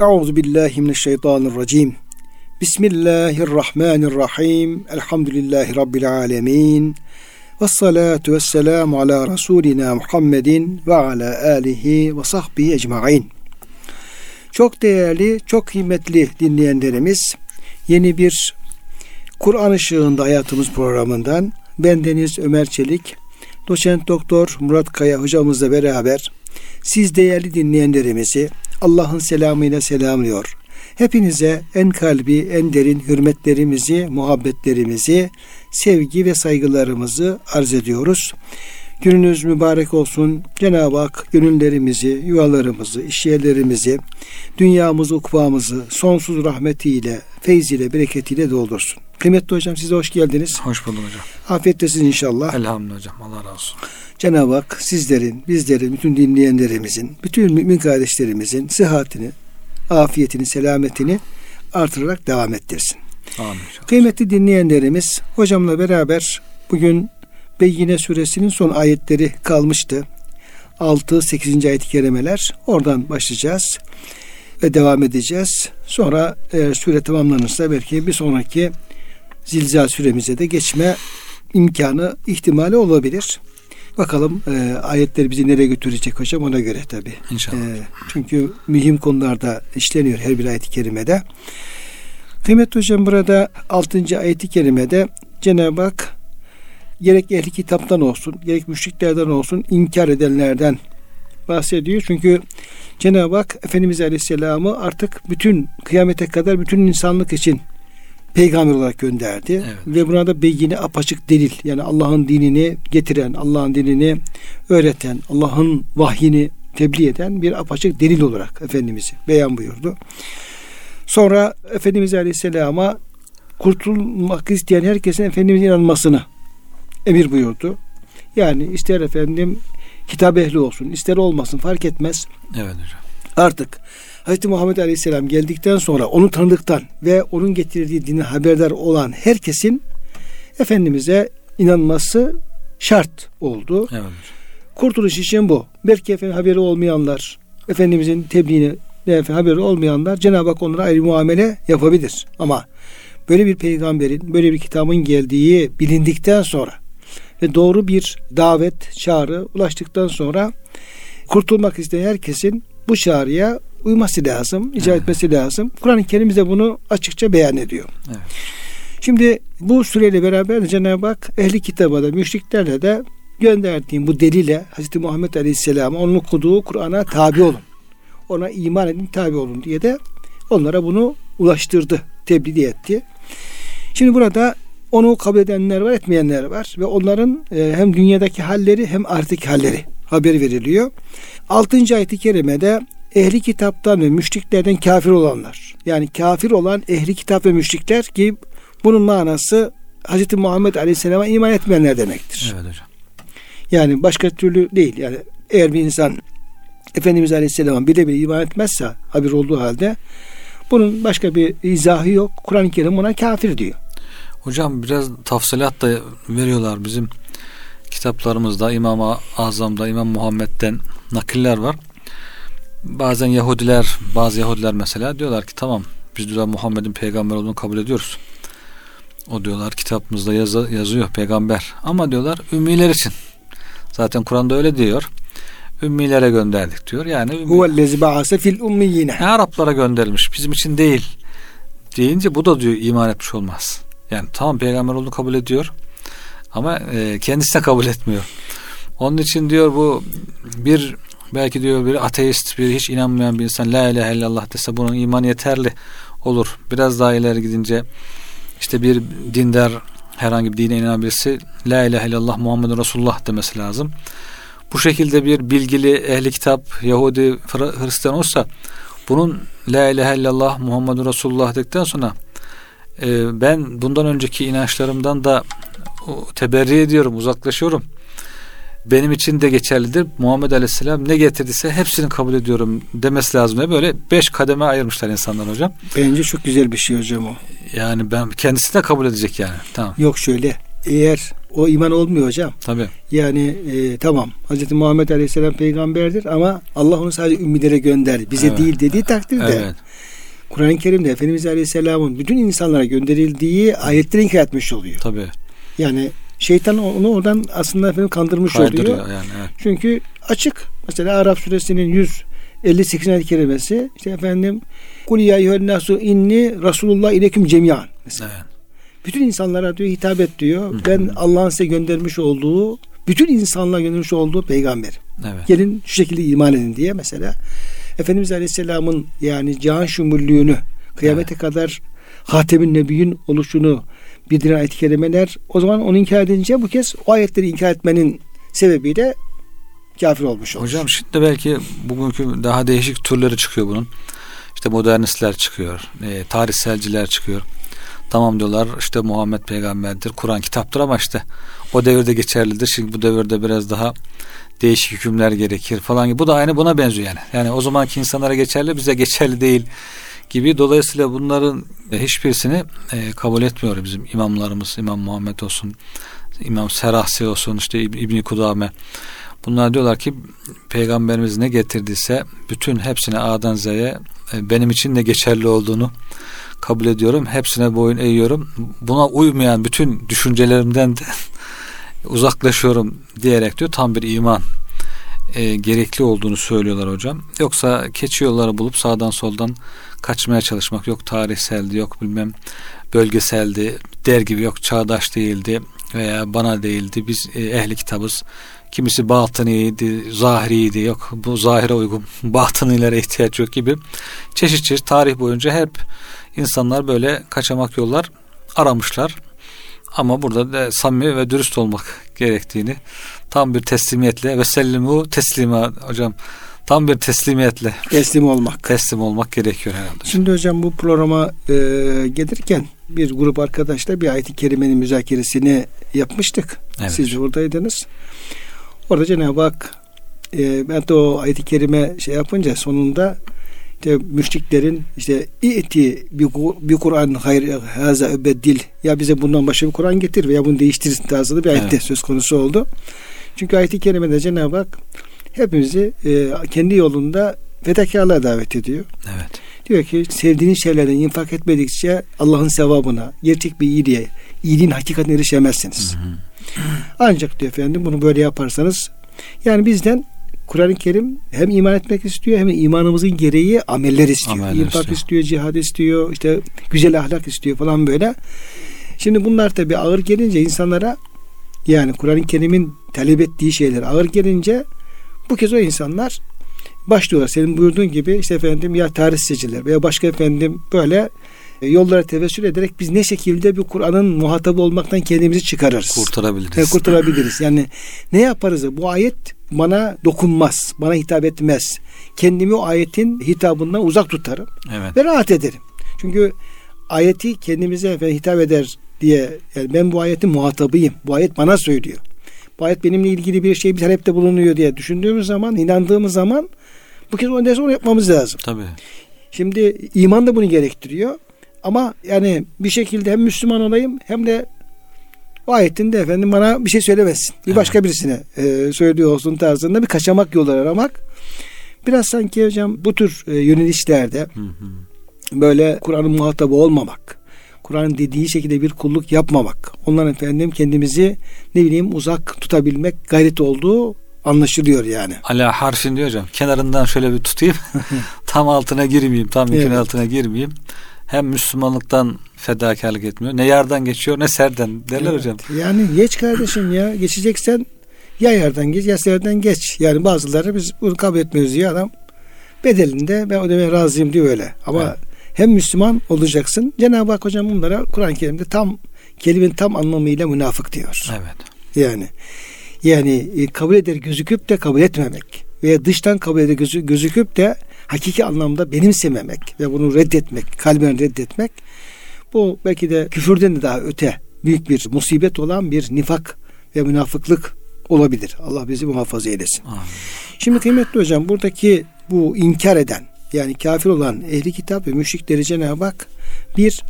Euzu billahi mineşşeytanirracim. Bismillahirrahmanirrahim. Elhamdülillahi rabbil alamin. Ve salatu ve selamu ala Resulina Muhammedin ve ala alihi ve sahbihi ecmain. Çok değerli, çok kıymetli dinleyenlerimiz, yeni bir Kur'an ışığında hayatımız programından ben Deniz Ömer Çelik, doçent doktor Murat Kaya hocamızla beraber siz değerli dinleyenlerimizi Allah'ın selamıyla selamlıyor. Hepinize en kalbi, en derin hürmetlerimizi, muhabbetlerimizi, sevgi ve saygılarımızı arz ediyoruz. Gününüz mübarek olsun. Cenab-ı Hak gönüllerimizi, yuvalarımızı, işyerlerimizi, dünyamızı, ukvamızı sonsuz rahmetiyle, feyziyle, bereketiyle doldursun. Kıymetli hocam size hoş geldiniz. Hoş bulduk hocam. Afiyettesiniz inşallah. Elhamdülillah hocam. Allah razı olsun. Cenab-ı Hak sizlerin, bizlerin, bütün dinleyenlerimizin, bütün mümin kardeşlerimizin sıhhatini, afiyetini, selametini artırarak devam ettirsin. Amin. Kıymetli dinleyenlerimiz, hocamla beraber bugün Beyyine suresinin son ayetleri kalmıştı. 6, 8. ayet-i kerimeler. Oradan başlayacağız ve devam edeceğiz. Sonra eğer süre tamamlanırsa belki bir sonraki zilzal süremize de geçme imkanı, ihtimali olabilir. Bakalım e, ayetler bizi nereye götürecek hocam ona göre tabi. İnşallah. E, çünkü mühim konularda işleniyor her bir ayet-i kerimede. Kıymetli hocam burada 6. ayet-i kerimede Cenab-ı Hak gerek ehli kitaptan olsun, gerek müşriklerden olsun inkar edenlerden bahsediyor. Çünkü Cenab-ı Hak Efendimiz Aleyhisselam'ı artık bütün kıyamete kadar bütün insanlık için peygamber olarak gönderdi. Evet. Ve buna da beyine apaçık delil. Yani Allah'ın dinini getiren, Allah'ın dinini öğreten, Allah'ın vahyini tebliğ eden bir apaçık delil olarak Efendimiz'i beyan buyurdu. Sonra Efendimiz Aleyhisselam'a kurtulmak isteyen herkesin Efendimiz'e inanmasını emir buyurdu. Yani ister efendim kitap ehli olsun, ister olmasın fark etmez. Evet hocam. Artık Hz. Muhammed Aleyhisselam geldikten sonra onu tanıdıktan ve onun getirdiği dine haberdar olan herkesin Efendimiz'e inanması şart oldu. Evet. Kurtuluş için bu. Belki efendim haberi olmayanlar, Efendimiz'in tebliğini efendim, haberi olmayanlar Cenab-ı Hak onlara ayrı muamele yapabilir. Ama böyle bir peygamberin, böyle bir kitabın geldiği bilindikten sonra ve doğru bir davet, çağrı ulaştıktan sonra kurtulmak isteyen herkesin bu çağrıya uyması lazım, icra evet. etmesi lazım. Kur'an-ı Kerim bize bunu açıkça beyan ediyor. Evet. Şimdi bu süreyle beraber Cenab-ı Hak ehli kitaba da müşriklerle de gönderdiğim bu delile Hz. Muhammed Aleyhisselam'a onun okuduğu Kur'an'a tabi olun. Ona iman edin, tabi olun diye de onlara bunu ulaştırdı, tebliğ etti. Şimdi burada onu kabul edenler var, etmeyenler var ve onların e, hem dünyadaki halleri hem artık halleri haber veriliyor. 6. ayet-i kerimede ehli kitaptan ve müşriklerden kafir olanlar. Yani kafir olan ehli kitap ve müşrikler ki bunun manası Hz. Muhammed Aleyhisselam'a iman etmeyenler demektir. Evet hocam. Yani başka türlü değil. Yani eğer bir insan Efendimiz Aleyhisselam'a bile bile iman etmezse haber olduğu halde bunun başka bir izahı yok. Kur'an-ı Kerim buna kafir diyor. Hocam biraz tafsilat da veriyorlar bizim kitaplarımızda İmam-ı Azam'da İmam Muhammed'den nakiller var bazen Yahudiler, bazı Yahudiler mesela diyorlar ki tamam biz diyorlar Muhammed'in peygamber olduğunu kabul ediyoruz. O diyorlar kitapımızda yazı, yazıyor peygamber. Ama diyorlar ümmiler için. Zaten Kur'an'da öyle diyor. Ümmilere gönderdik diyor. Yani huvellezi ba'ase fil ummiyine. Araplara gönderilmiş. Bizim için değil. Deyince bu da diyor iman etmiş olmaz. Yani tamam peygamber olduğunu kabul ediyor. Ama e, kendisi kabul etmiyor. Onun için diyor bu bir Belki diyor bir ateist, bir hiç inanmayan bir insan la ilahe illallah dese bunun iman yeterli olur. Biraz daha ileri gidince işte bir dindar herhangi bir dine inanan birisi la ilahe illallah Muhammedun Resulullah demesi lazım. Bu şekilde bir bilgili ehli kitap Yahudi Hristiyan olsa bunun la ilahe illallah Muhammedun Resulullah dedikten sonra e, ben bundan önceki inançlarımdan da teberri ediyorum, uzaklaşıyorum benim için de geçerlidir. Muhammed Aleyhisselam ne getirdiyse hepsini kabul ediyorum demesi lazım. diye Böyle beş kademe ayırmışlar insanlar hocam. Bence çok güzel bir şey hocam o. Yani ben kendisi de kabul edecek yani. Tamam. Yok şöyle. eğer o iman olmuyor hocam. Tabii. Yani e, tamam Hz. Muhammed Aleyhisselam peygamberdir ama Allah onu sadece ümmilere gönder. Bize Evet. değil dediği takdirde Evet. Kur'an-ı Kerim'de Efendimiz Aleyhisselam'ın bütün insanlara gönderildiği ayetleri inkar etmiş oluyor. Tabii. Yani şeytan onu oradan aslında efendim kandırmış Kaydırıyor oluyor. yani. Evet. Çünkü açık. Mesela Arap suresinin 158. ayet kerimesi işte efendim Kul ya eyyühen nasu inni Resulullah ileküm cemiyan. Mesela. Evet. Bütün insanlara diyor hitap et diyor. Ben Allah'ın size göndermiş olduğu bütün insanlığa göndermiş olduğu peygamber. Evet. Gelin şu şekilde iman edin diye mesela Efendimiz Aleyhisselam'ın yani cihan şumullüğünü kıyamete kadar Hatem'in Nebiyy'in oluşunu bildiren ayet-i kerimeler o zaman onu inkar edince bu kez o ayetleri inkar etmenin sebebiyle kafir olmuş olur. Hocam şimdi belki bugünkü daha değişik türleri çıkıyor bunun. İşte modernistler çıkıyor, e, tarihselciler çıkıyor. Tamam diyorlar işte Muhammed peygamberdir, Kur'an kitaptır ama işte o devirde geçerlidir. Şimdi bu devirde biraz daha değişik hükümler gerekir falan gibi. Bu da aynı buna benziyor yani. Yani o zamanki insanlara geçerli, bize geçerli değil gibi. Dolayısıyla bunların hiçbirisini e, kabul etmiyor bizim imamlarımız. İmam Muhammed olsun, İmam Serahsi olsun, işte İb- İbni Kudame. Bunlar diyorlar ki peygamberimiz ne getirdiyse bütün hepsine A'dan Z'ye e, benim için de geçerli olduğunu kabul ediyorum. Hepsine boyun eğiyorum. Buna uymayan bütün düşüncelerimden de uzaklaşıyorum diyerek diyor tam bir iman e, gerekli olduğunu söylüyorlar hocam. Yoksa keçi yolları bulup sağdan soldan kaçmaya çalışmak yok. Tarihseldi yok bilmem bölgeseldi der gibi yok çağdaş değildi veya bana değildi. Biz e, ehli kitabız. Kimisi batıniydi zahiriydi yok bu zahire uygun batınilere ihtiyaç yok gibi çeşit çeşit tarih boyunca hep insanlar böyle kaçamak yollar aramışlar ama burada da samimi ve dürüst olmak gerektiğini tam bir teslimiyetle ve sellimu teslima hocam tam bir teslimiyetle Teslim olmak. teslim olmak gerekiyor herhalde. Şimdi hocam bu programa e, gelirken bir grup arkadaşla bir ayet-i kerimenin müzakeresini yapmıştık. Evet. Siz de oradaydınız. Orada Cenab-ı Hak e, ben de o ayet-i kerime şey yapınca sonunda işte müşriklerin işte iti bir, bir Kur'an hayır haza übeddil ya bize bundan başka bir Kur'an getir veya bunu değiştir tarzında bir ayette Evet. söz konusu oldu. Çünkü ayet-i kerimede Cenab-ı Hak hepimizi e, kendi yolunda fedakarlığa davet ediyor. Evet. Diyor ki sevdiğiniz şeylerden infak etmedikçe Allah'ın sevabına, gerçek bir iyiliğe, iyiliğin hakikatine erişemezsiniz. Ancak diyor efendim bunu böyle yaparsanız yani bizden Kur'an-ı Kerim hem iman etmek istiyor hem de imanımızın gereği ameller istiyor. Ameller İnfak istiyor. istiyor, cihad istiyor, işte güzel ahlak istiyor falan böyle. Şimdi bunlar tabi ağır gelince insanlara yani Kur'an-ı Kerim'in talep ettiği şeyler ağır gelince bu kez o insanlar başlıyorlar. Senin buyurduğun gibi işte efendim ya tarihsizciler veya başka efendim böyle yollara tevessül ederek biz ne şekilde bir Kur'an'ın muhatabı olmaktan kendimizi çıkarırız. Kurtarabiliriz. Yani kurtarabiliriz. Yani ne yaparız? Bu ayet bana dokunmaz, bana hitap etmez. Kendimi o ayetin hitabından uzak tutarım Evet. ve rahat ederim. Çünkü ayeti kendimize ve hitap eder diye yani ben bu ayetin muhatabıyım. Bu ayet bana söylüyor. Bu ayet benimle ilgili bir şey bir talepte bulunuyor diye düşündüğümüz zaman, inandığımız zaman bu kez o neyse onu yapmamız lazım. Tabii. Şimdi iman da bunu gerektiriyor. Ama yani bir şekilde hem Müslüman olayım hem de o ayetin de efendim bana bir şey söylemesin. Bir Evet. başka birisine e, söylüyor olsun tarzında bir kaçamak yolları aramak. Biraz sanki hocam bu tür e, yönelişlerde Hı hı. böyle Kur'an'ın muhatabı olmamak, Kur'an'ın dediği şekilde bir kulluk yapmamak, ondan efendim kendimizi ne bileyim uzak tutabilmek gayret olduğu anlaşılıyor yani. Ala harfin diyor hocam. Kenarından şöyle bir tutayım. tam altına girmeyeyim. Tam yükün Evet. altına girmeyeyim. Hem Müslümanlıktan fedakarlık etmiyor. Ne yardan geçiyor ne serden derler Evet. hocam. Yani geç kardeşim ya. Geçeceksen ya yerden geç ya serden geç. Yani bazıları biz bunu kabul etmiyoruz diye adam bedelinde ben ödemeye razıyım diyor öyle. Ama Evet. hem Müslüman olacaksın. Cenab-ı Hak hocam bunlara Kur'an-ı Kerim'de tam kelimenin tam anlamıyla münafık diyor. Evet. Yani yani e, kabul eder gözüküp de kabul etmemek veya dıştan kabul eder gözü, gözüküp de hakiki anlamda benimsememek ve bunu reddetmek, kalben reddetmek bu belki de küfürden de daha öte büyük bir musibet olan bir nifak ve münafıklık olabilir. Allah bizi muhafaza eylesin. Amin. Şimdi kıymetli hocam buradaki bu inkar eden yani kafir olan ehli kitap ve müşrikleri Cenab-ı Hak bir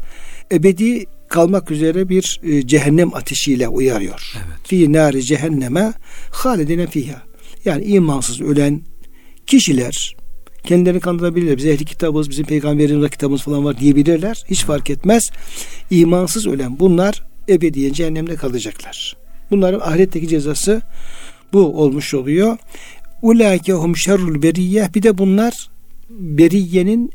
ebedi kalmak üzere bir e, cehennem ateşiyle uyarıyor. Evet. Fi nari cehenneme halidine fiha. Yani imansız ölen kişiler kendilerini kandırabilirler. Biz ehli kitabız, bizim peygamberimiz kitabımız falan var diyebilirler. Hiç fark etmez. İmansız ölen bunlar ebediyen cehennemde kalacaklar. Bunların ahiretteki cezası bu olmuş oluyor. Ulaike hum şerrul beriyye. Bir de bunlar beriyenin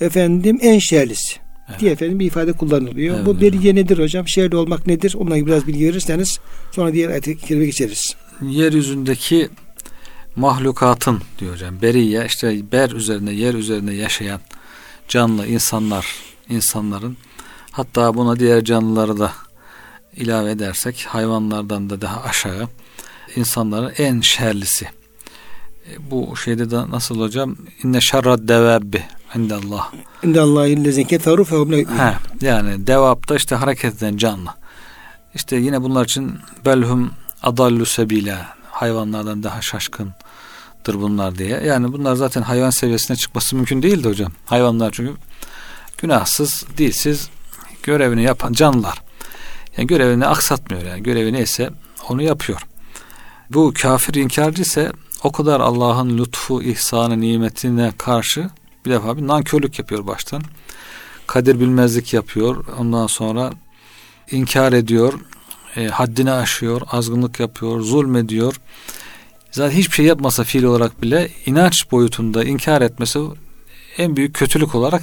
efendim en şerlisi. Evet. diye efendim bir ifade kullanılıyor. Evet. Bu beriye nedir hocam? Şerli olmak nedir? Onunla biraz bilgi verirseniz sonra diğer ayet-i geçeriz. Yeryüzündeki mahlukatın diyor hocam. Beriye işte ber üzerinde yer üzerinde yaşayan canlı insanlar insanların hatta buna diğer canlıları da ilave edersek hayvanlardan da daha aşağı insanların en şerlisi. E, bu şeyde de nasıl hocam? İnne şerrad devabbi indallah. İndallah illezin keferu fehum Yani devapta işte hareket eden canlı. İşte yine bunlar için belhum adallu sebila hayvanlardan daha şaşkındır bunlar diye. Yani bunlar zaten hayvan seviyesine çıkması mümkün değildi hocam. Hayvanlar çünkü günahsız, dilsiz görevini yapan canlılar. Yani görevini aksatmıyor yani. Görevi neyse onu yapıyor. Bu kafir inkarcı ise o kadar Allah'ın lütfu, ihsanı, nimetine karşı bir defa bir nankörlük yapıyor baştan. Kadir bilmezlik yapıyor. Ondan sonra inkar ediyor. E, haddini aşıyor. Azgınlık yapıyor. Zulmediyor. Zaten hiçbir şey yapmasa fiil olarak bile inanç boyutunda inkar etmesi en büyük kötülük olarak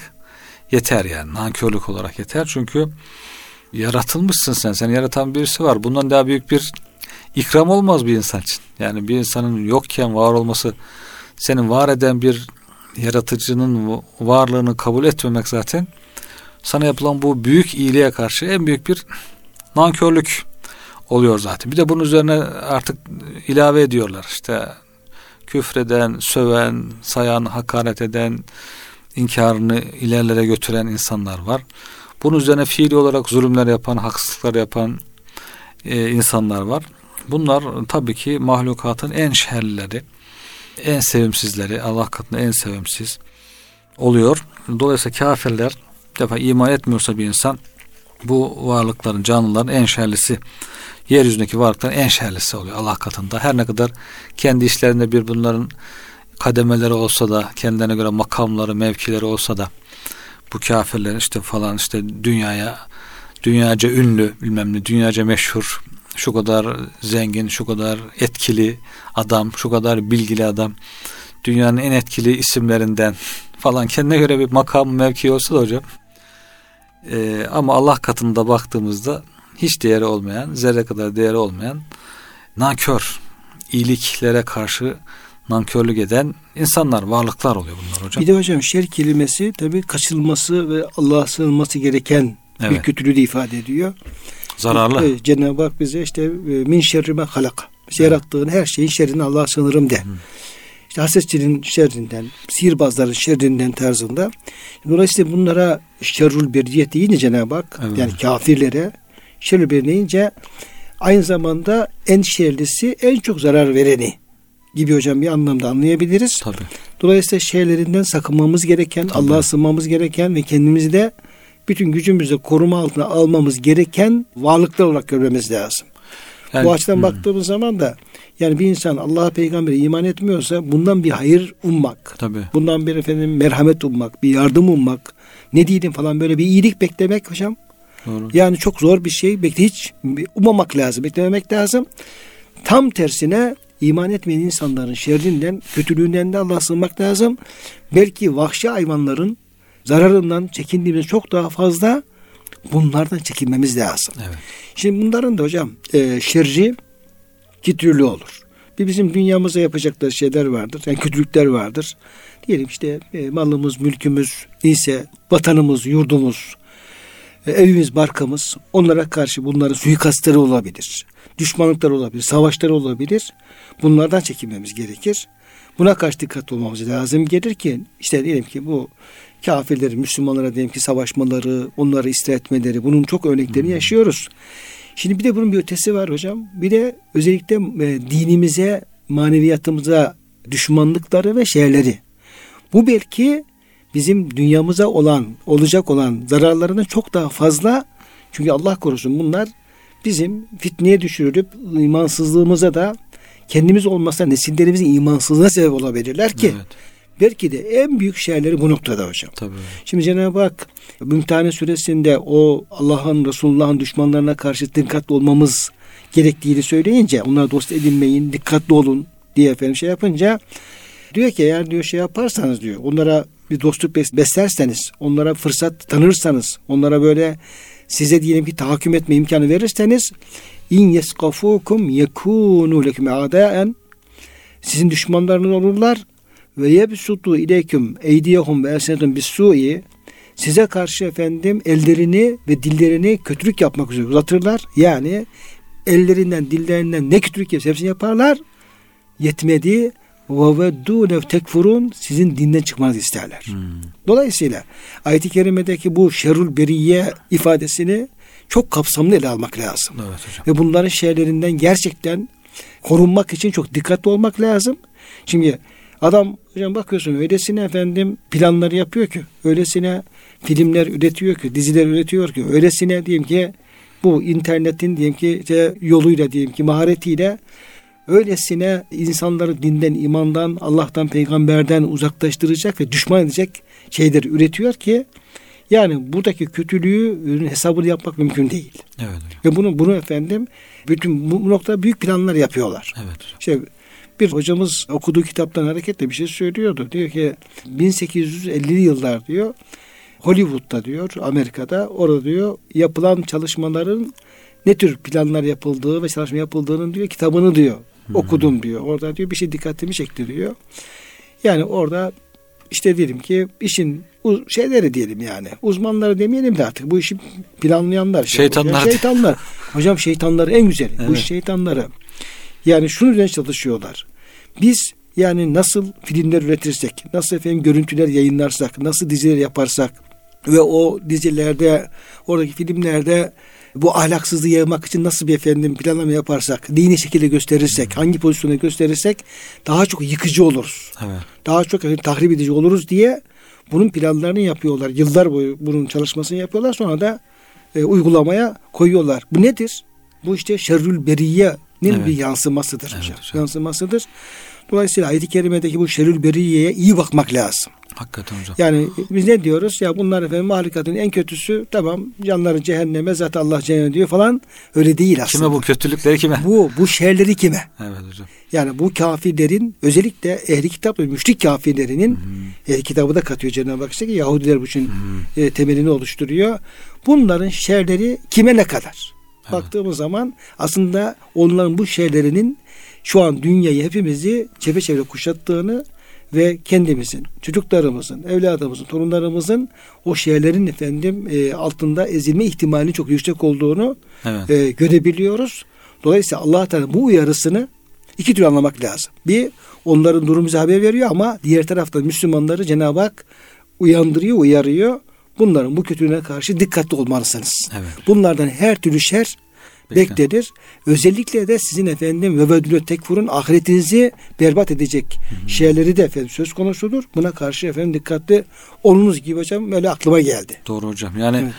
yeter yani. Nankörlük olarak yeter. Çünkü yaratılmışsın sen. Seni yaratan birisi var. Bundan daha büyük bir ikram olmaz bir insan için. Yani bir insanın yokken var olması senin var eden bir yaratıcının varlığını kabul etmemek zaten sana yapılan bu büyük iyiliğe karşı en büyük bir nankörlük oluyor zaten. Bir de bunun üzerine artık ilave ediyorlar. İşte küfreden, söven, sayan, hakaret eden, inkarını ilerlere götüren insanlar var. Bunun üzerine fiili olarak zulümler yapan, haksızlıklar yapan e, insanlar var. Bunlar tabii ki mahlukatın en şerlileri, en sevimsizleri, Allah katında en sevimsiz oluyor. Dolayısıyla kafirler defa iman etmiyorsa bir insan bu varlıkların, canlıların en şerlisi yeryüzündeki varlıkların en şerlisi oluyor Allah katında. Her ne kadar kendi işlerinde bir bunların kademeleri olsa da kendilerine göre makamları, mevkileri olsa da bu kafirlerin işte falan işte dünyaya dünyaca ünlü bilmem ne dünyaca meşhur şu kadar zengin, şu kadar etkili adam, şu kadar bilgili adam, dünyanın en etkili isimlerinden falan kendine göre bir makam mevki olsa da hocam. Ee, ama Allah katında baktığımızda hiç değeri olmayan, zerre kadar değeri olmayan nankör, iyiliklere karşı nankörlük eden insanlar, varlıklar oluyor bunlar hocam. Bir de hocam şer kelimesi tabi kaçılması ve Allah'a sığınması gereken evet. bir kötülüğü de ifade ediyor. Zararlı. Evet, Cenab-ı Hak bize işte e, min şerrime halak. Evet. Yarattığın her şeyin şerrine Allah'a sığınırım de. Hı. İşte hasetçinin şerrinden, sihirbazların şerrinden tarzında. Dolayısıyla bunlara şerrul beriyet deyince Cenab-ı Hak evet. yani kafirlere şerrul beriyet deyince aynı zamanda en şerlisi en çok zarar vereni gibi hocam bir anlamda anlayabiliriz. Tabii. Dolayısıyla şeylerinden sakınmamız gereken, Allah'a sığınmamız gereken ve kendimizi de bütün gücümüzle koruma altına almamız gereken varlıklar olarak görmemiz lazım. Yani, Bu açıdan hmm. baktığımız zaman da yani bir insan Allah'a peygambere iman etmiyorsa bundan bir hayır ummak. Tabii. Bundan bir efendim merhamet ummak, bir yardım ummak, ne diyelim falan böyle bir iyilik beklemek hocam. Doğru. Yani çok zor bir şey. Bekle hiç umamak lazım, beklememek lazım. Tam tersine iman etmeyen insanların şerrinden, kötülüğünden de Allah'a sığınmak lazım. Belki vahşi hayvanların zararından çekindiğimiz çok daha fazla bunlardan çekinmemiz lazım. Evet. Şimdi bunların da hocam e, şerri iki türlü olur. Bir bizim dünyamıza yapacakları şeyler vardır. Yani kötülükler vardır. Diyelim işte e, malımız, mülkümüz ise vatanımız, yurdumuz, e, evimiz, barkamız onlara karşı bunların suikastları olabilir. Düşmanlıklar olabilir, savaşlar olabilir. Bunlardan çekinmemiz gerekir. Buna karşı dikkat olmamız lazım gelir ki işte diyelim ki bu kafirlerin Müslümanlara diyelim ki savaşmaları, onları etmeleri bunun çok örneklerini hmm. yaşıyoruz. Şimdi bir de bunun bir ötesi var hocam. Bir de özellikle e, dinimize, maneviyatımıza düşmanlıkları ve şeyleri. Bu belki bizim dünyamıza olan, olacak olan zararlarını çok daha fazla Çünkü Allah korusun bunlar bizim fitneye düşürülüp imansızlığımıza da kendimiz olmasa nesillerimizin imansızlığına sebep olabilirler ki evet. Belki de en büyük şeyleri bu noktada hocam. Tabii. Şimdi Cenab-ı Hak Mümtehane suresinde o Allah'ın Resulullah'ın düşmanlarına karşı dikkatli olmamız gerektiğini söyleyince onlara dost edinmeyin, dikkatli olun diye efendim şey yapınca diyor ki eğer diyor şey yaparsanız diyor onlara bir dostluk beslerseniz, onlara fırsat tanırsanız, onlara böyle size diyelim ki tahakküm etme imkanı verirseniz in yeskafukum yekunu lekum a'daen sizin düşmanlarınız olurlar ve yebsutu ileyküm eydiyehum ve elsenetum bis su'i size karşı efendim ellerini ve dillerini kötülük yapmak üzere uzatırlar. Yani ellerinden dillerinden ne kötülük yapsa hepsini yaparlar. Yetmedi ve ve veddûne tekfurun sizin dinden çıkmanızı isterler. Hmm. Dolayısıyla ayet-i kerimedeki bu şerul beriye ifadesini çok kapsamlı ele almak lazım. Evet hocam. Ve bunların şeylerinden gerçekten korunmak için çok dikkatli olmak lazım. Şimdi adam hocam bakıyorsun öylesine efendim planları yapıyor ki öylesine filmler üretiyor ki diziler üretiyor ki öylesine diyeyim ki bu internetin diyelim ki işte yoluyla diyelim ki maharetiyle öylesine insanları dinden, imandan, Allah'tan, peygamberden uzaklaştıracak ve düşman edecek şeyleri üretiyor ki yani buradaki kötülüğü hesabını yapmak mümkün değil. Evet. Ve bunu bunu efendim bütün bu noktada büyük planlar yapıyorlar. Evet. İşte bir hocamız okuduğu kitaptan hareketle bir şey söylüyordu. Diyor ki 1850'li yıllar diyor Hollywood'da diyor Amerika'da orada diyor yapılan çalışmaların ne tür planlar yapıldığı ve çalışma yapıldığının diyor kitabını diyor hmm. okudum diyor. Orada diyor bir şey dikkatimi çekti diyor. Yani orada işte diyelim ki işin şeyleri diyelim yani. Uzmanları demeyelim de artık bu işi planlayanlar. Şeytanlar. Yani şeytanlar. Hocam şeytanları en güzeli. Evet. Bu iş şeytanları. Yani şunu üzerine çalışıyorlar. Biz yani nasıl filmler üretirsek, nasıl efendim görüntüler yayınlarsak, nasıl diziler yaparsak ve o dizilerde, oradaki filmlerde bu ahlaksızlığı yaymak için nasıl bir efendim planlama yaparsak, dini şekilde gösterirsek, hangi pozisyonu gösterirsek daha çok yıkıcı oluruz. Evet. Daha çok efendim, tahrip edici oluruz diye bunun planlarını yapıyorlar. Yıllar boyu bunun çalışmasını yapıyorlar. Sonra da e, uygulamaya koyuyorlar. Bu nedir? Bu işte şerrül evet. bir yansımasıdır. Evet, hocam. Yansımasıdır. Dolayısıyla ayet-i kerimedeki bu şerrül beriyeye iyi bakmak lazım. Hakikaten hocam. Yani biz ne diyoruz? Ya bunlar efendim mahlukatın en kötüsü tamam canları cehenneme zaten Allah cehenneme diyor falan. Öyle değil aslında. Kime bu kötülükleri kime? Bu bu şerleri kime? Evet hocam. Yani bu kafirlerin özellikle ehli kitap ve müşrik kafirlerinin hmm. ehli kitabı da katıyor Cenab-ı Hak işte ki Yahudiler bu için hmm. e, temelini oluşturuyor. Bunların şerleri kime ne kadar? Evet. Baktığımız zaman aslında onların bu şerlerinin şu an dünyayı hepimizi çepeçevre kuşattığını ve kendimizin, çocuklarımızın, evladımızın, torunlarımızın o şeylerin efendim e, altında ezilme ihtimalinin çok yüksek olduğunu evet. e, görebiliyoruz. Dolayısıyla Allah Teala bu uyarısını iki tür anlamak lazım. Bir, onların durumu bize haber veriyor ama diğer taraftan Müslümanları Cenab-ı Hak uyandırıyor, uyarıyor. Bunların bu kötülüğüne karşı dikkatli olmalısınız. Evet. Bunlardan her türlü şer beklenir. Özellikle de sizin efendim ve vedülü tekfurun ahiretinizi berbat edecek Hı-hı. şeyleri de efendim söz konusudur. Buna karşı efendim dikkatli olunuz gibi hocam öyle aklıma geldi. Doğru hocam. Yani evet.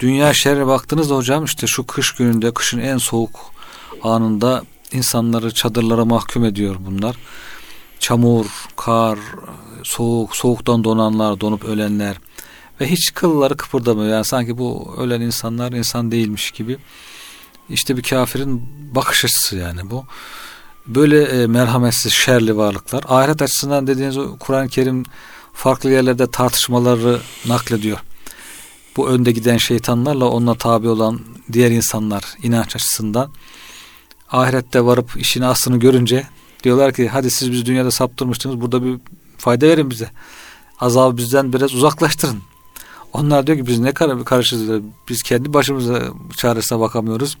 dünya şerre baktığınızda hocam işte şu kış gününde kışın en soğuk anında insanları çadırlara mahkum ediyor bunlar. Çamur, kar, soğuk, soğuktan donanlar, donup ölenler ve hiç kılları kıpırdamıyor. Yani sanki bu ölen insanlar insan değilmiş gibi. İşte bir kafirin bakış açısı yani bu. Böyle e, merhametsiz, şerli varlıklar. Ahiret açısından dediğiniz Kur'an-ı Kerim farklı yerlerde tartışmaları naklediyor. Bu önde giden şeytanlarla onunla tabi olan diğer insanlar inanç açısından ahirette varıp işin aslını görünce diyorlar ki hadi siz biz dünyada saptırmıştınız burada bir fayda verin bize. Azabı bizden biraz uzaklaştırın. Onlar diyor ki biz ne kadar karışırız biz kendi başımıza çaresine bakamıyoruz.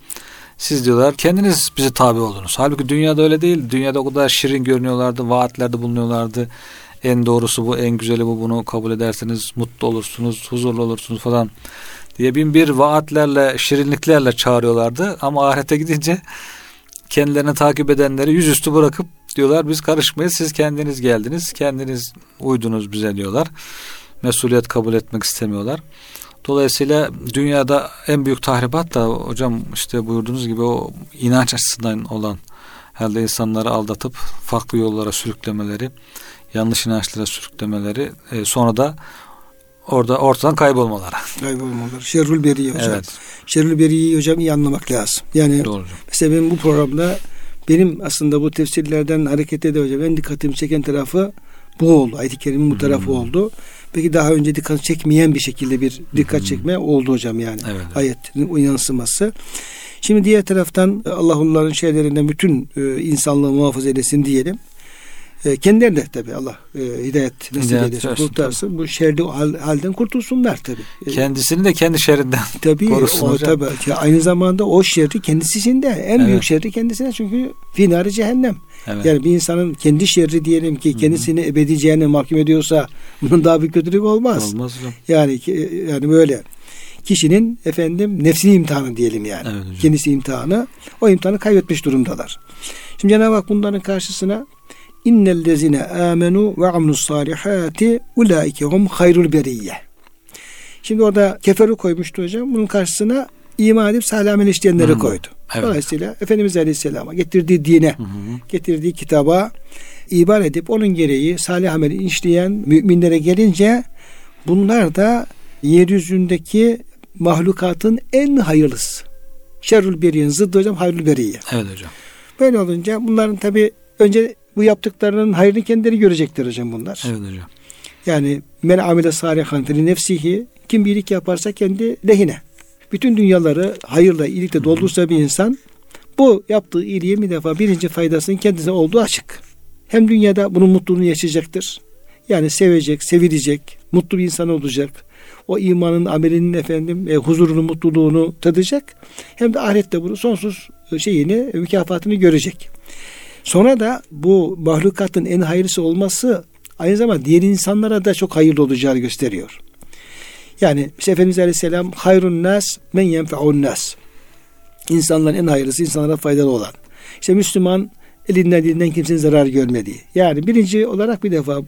Siz diyorlar kendiniz bize tabi oldunuz. Halbuki dünyada öyle değil. Dünyada o kadar şirin görünüyorlardı, vaatlerde bulunuyorlardı. En doğrusu bu, en güzeli bu. Bunu kabul ederseniz mutlu olursunuz, huzurlu olursunuz falan diye bin bir vaatlerle, şirinliklerle çağırıyorlardı. Ama ahirete gidince kendilerini takip edenleri yüzüstü bırakıp diyorlar biz karışmayız siz kendiniz geldiniz kendiniz uydunuz bize diyorlar mesuliyet kabul etmek istemiyorlar. Dolayısıyla dünyada en büyük tahribat da hocam işte buyurduğunuz gibi o inanç açısından olan herhalde insanları aldatıp farklı yollara sürüklemeleri, yanlış inançlara sürüklemeleri e, sonra da orada ortadan kaybolmaları. Kaybolmaları. Şerrül Beriye hocam. Evet. Şerrül Beriye'yi hocam iyi anlamak lazım. Yani Doğru. mesela benim bu programda benim aslında bu tefsirlerden hareketle de hocam en dikkatimi çeken tarafı bu oldu. Ayet-i Kerim'in bu tarafı Hmm. oldu. Peki daha önce dikkat çekmeyen bir şekilde bir dikkat çekme oldu hocam yani. Evet. Ayetin o yansıması. Şimdi diğer taraftan Allah onların şeylerinden bütün e, insanlığı muhafaza eylesin diyelim. E, kendilerine tabi Allah e, hidayet nasip Hidayet eylesin, versin, kurtarsın. Bu şerde hal, halden kurtulsunlar tabi. E, Kendisini de kendi şerrinden Tabii korusun o hocam. tabii ki aynı zamanda o şerri kendisi içinde. En Evet. büyük şerri kendisine çünkü finari cehennem. Evet. Yani bir insanın kendi şerri diyelim ki kendisini ebedi cehenneme mahkum ediyorsa bunun daha bir kötülük olmaz. Olmaz hocam. Yani ki- yani böyle kişinin efendim nefsini imtihanı diyelim yani. Evet hocam. Kendisi imtihanı. O imtihanı kaybetmiş durumdalar. Şimdi Cenab-ı Hak bunların karşısına innellezine amenu ve amilus salihati ulaike hum hayrul beriyye. Şimdi orada keferu koymuştu hocam. Bunun karşısına iman edip salih amel işleyenleri Hı. koydu. Evet. Dolayısıyla Efendimiz Aleyhisselam'a getirdiği dine, Hı hı. getirdiği kitaba iman edip onun gereği salih amel işleyen müminlere gelince bunlar da yeryüzündeki mahlukatın en hayırlısı. Şerrül beriyen zıddı hocam hayrül beriye. Evet hocam. Böyle olunca bunların tabi önce bu yaptıklarının hayrını kendileri görecektir hocam bunlar. Evet hocam. Yani men amile salihan feli nefsihi kim bir iyilik yaparsa kendi lehine. Bütün dünyaları hayırla, iyilikle doldursa bir insan bu yaptığı iyiliğin bir defa birinci faydasının kendisine olduğu açık. Hem dünyada bunun mutluluğunu yaşayacaktır. Yani sevecek, sevilecek, mutlu bir insan olacak. O imanın, amelinin efendim e, huzurunu, mutluluğunu tadacak. Hem de ahirette bunu sonsuz e, şeyini, mükafatını görecek. Sonra da bu mahlukatın en hayırlısı olması aynı zamanda diğer insanlara da çok hayırlı olacağını gösteriyor. Yani işte Efendimiz Aleyhisselam hayrun nas men yenfe'un nas. İnsanların en hayırlısı insanlara faydalı olan. İşte Müslüman elinden dilinden kimsenin zarar görmediği. Yani birinci olarak bir defa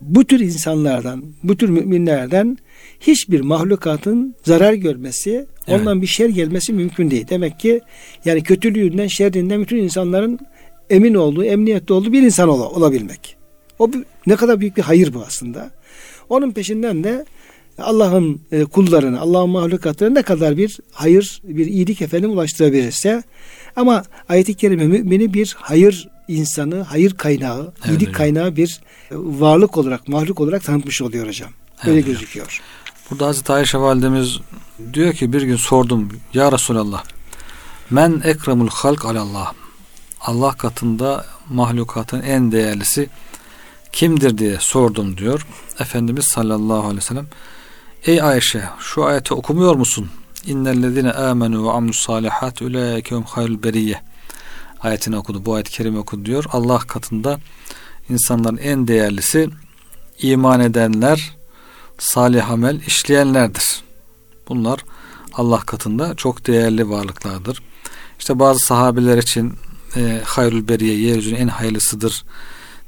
bu tür insanlardan, bu tür müminlerden hiçbir mahlukatın zarar görmesi, Evet. ondan bir şer gelmesi mümkün değil. Demek ki yani kötülüğünden, şerrinden bütün insanların emin olduğu, emniyette olduğu bir insan ola- olabilmek. O ne kadar büyük bir hayır bu aslında. Onun peşinden de Allah'ın e, kullarını, Allah'ın mahlukatlarına ne kadar bir hayır, bir iyilik efendim ulaştırabilirse ama ayet-i kerime mümini bir hayır insanı, hayır kaynağı, Evet iyilik hocam. kaynağı bir e, varlık olarak, mahluk olarak tanıtmış oluyor hocam. Öyle Evet gözüküyor. Burada Hazreti Ayşe validemiz diyor ki bir gün sordum ya Resulallah men ekremul halk alallah Allah katında mahlukatın en değerlisi kimdir diye sordum diyor. Efendimiz sallallahu aleyhi ve sellem Ey Ayşe şu ayeti okumuyor musun? İnnellezine amenu ve amlus salihat ulaikehum hayrul beriyye ayetini okudu. Bu ayet-i kerime okudu diyor. Allah katında insanların en değerlisi iman edenler, salih amel işleyenlerdir. Bunlar Allah katında çok değerli varlıklardır. İşte bazı sahabeler için e, hayrül beriye yeryüzünün en hayırlısıdır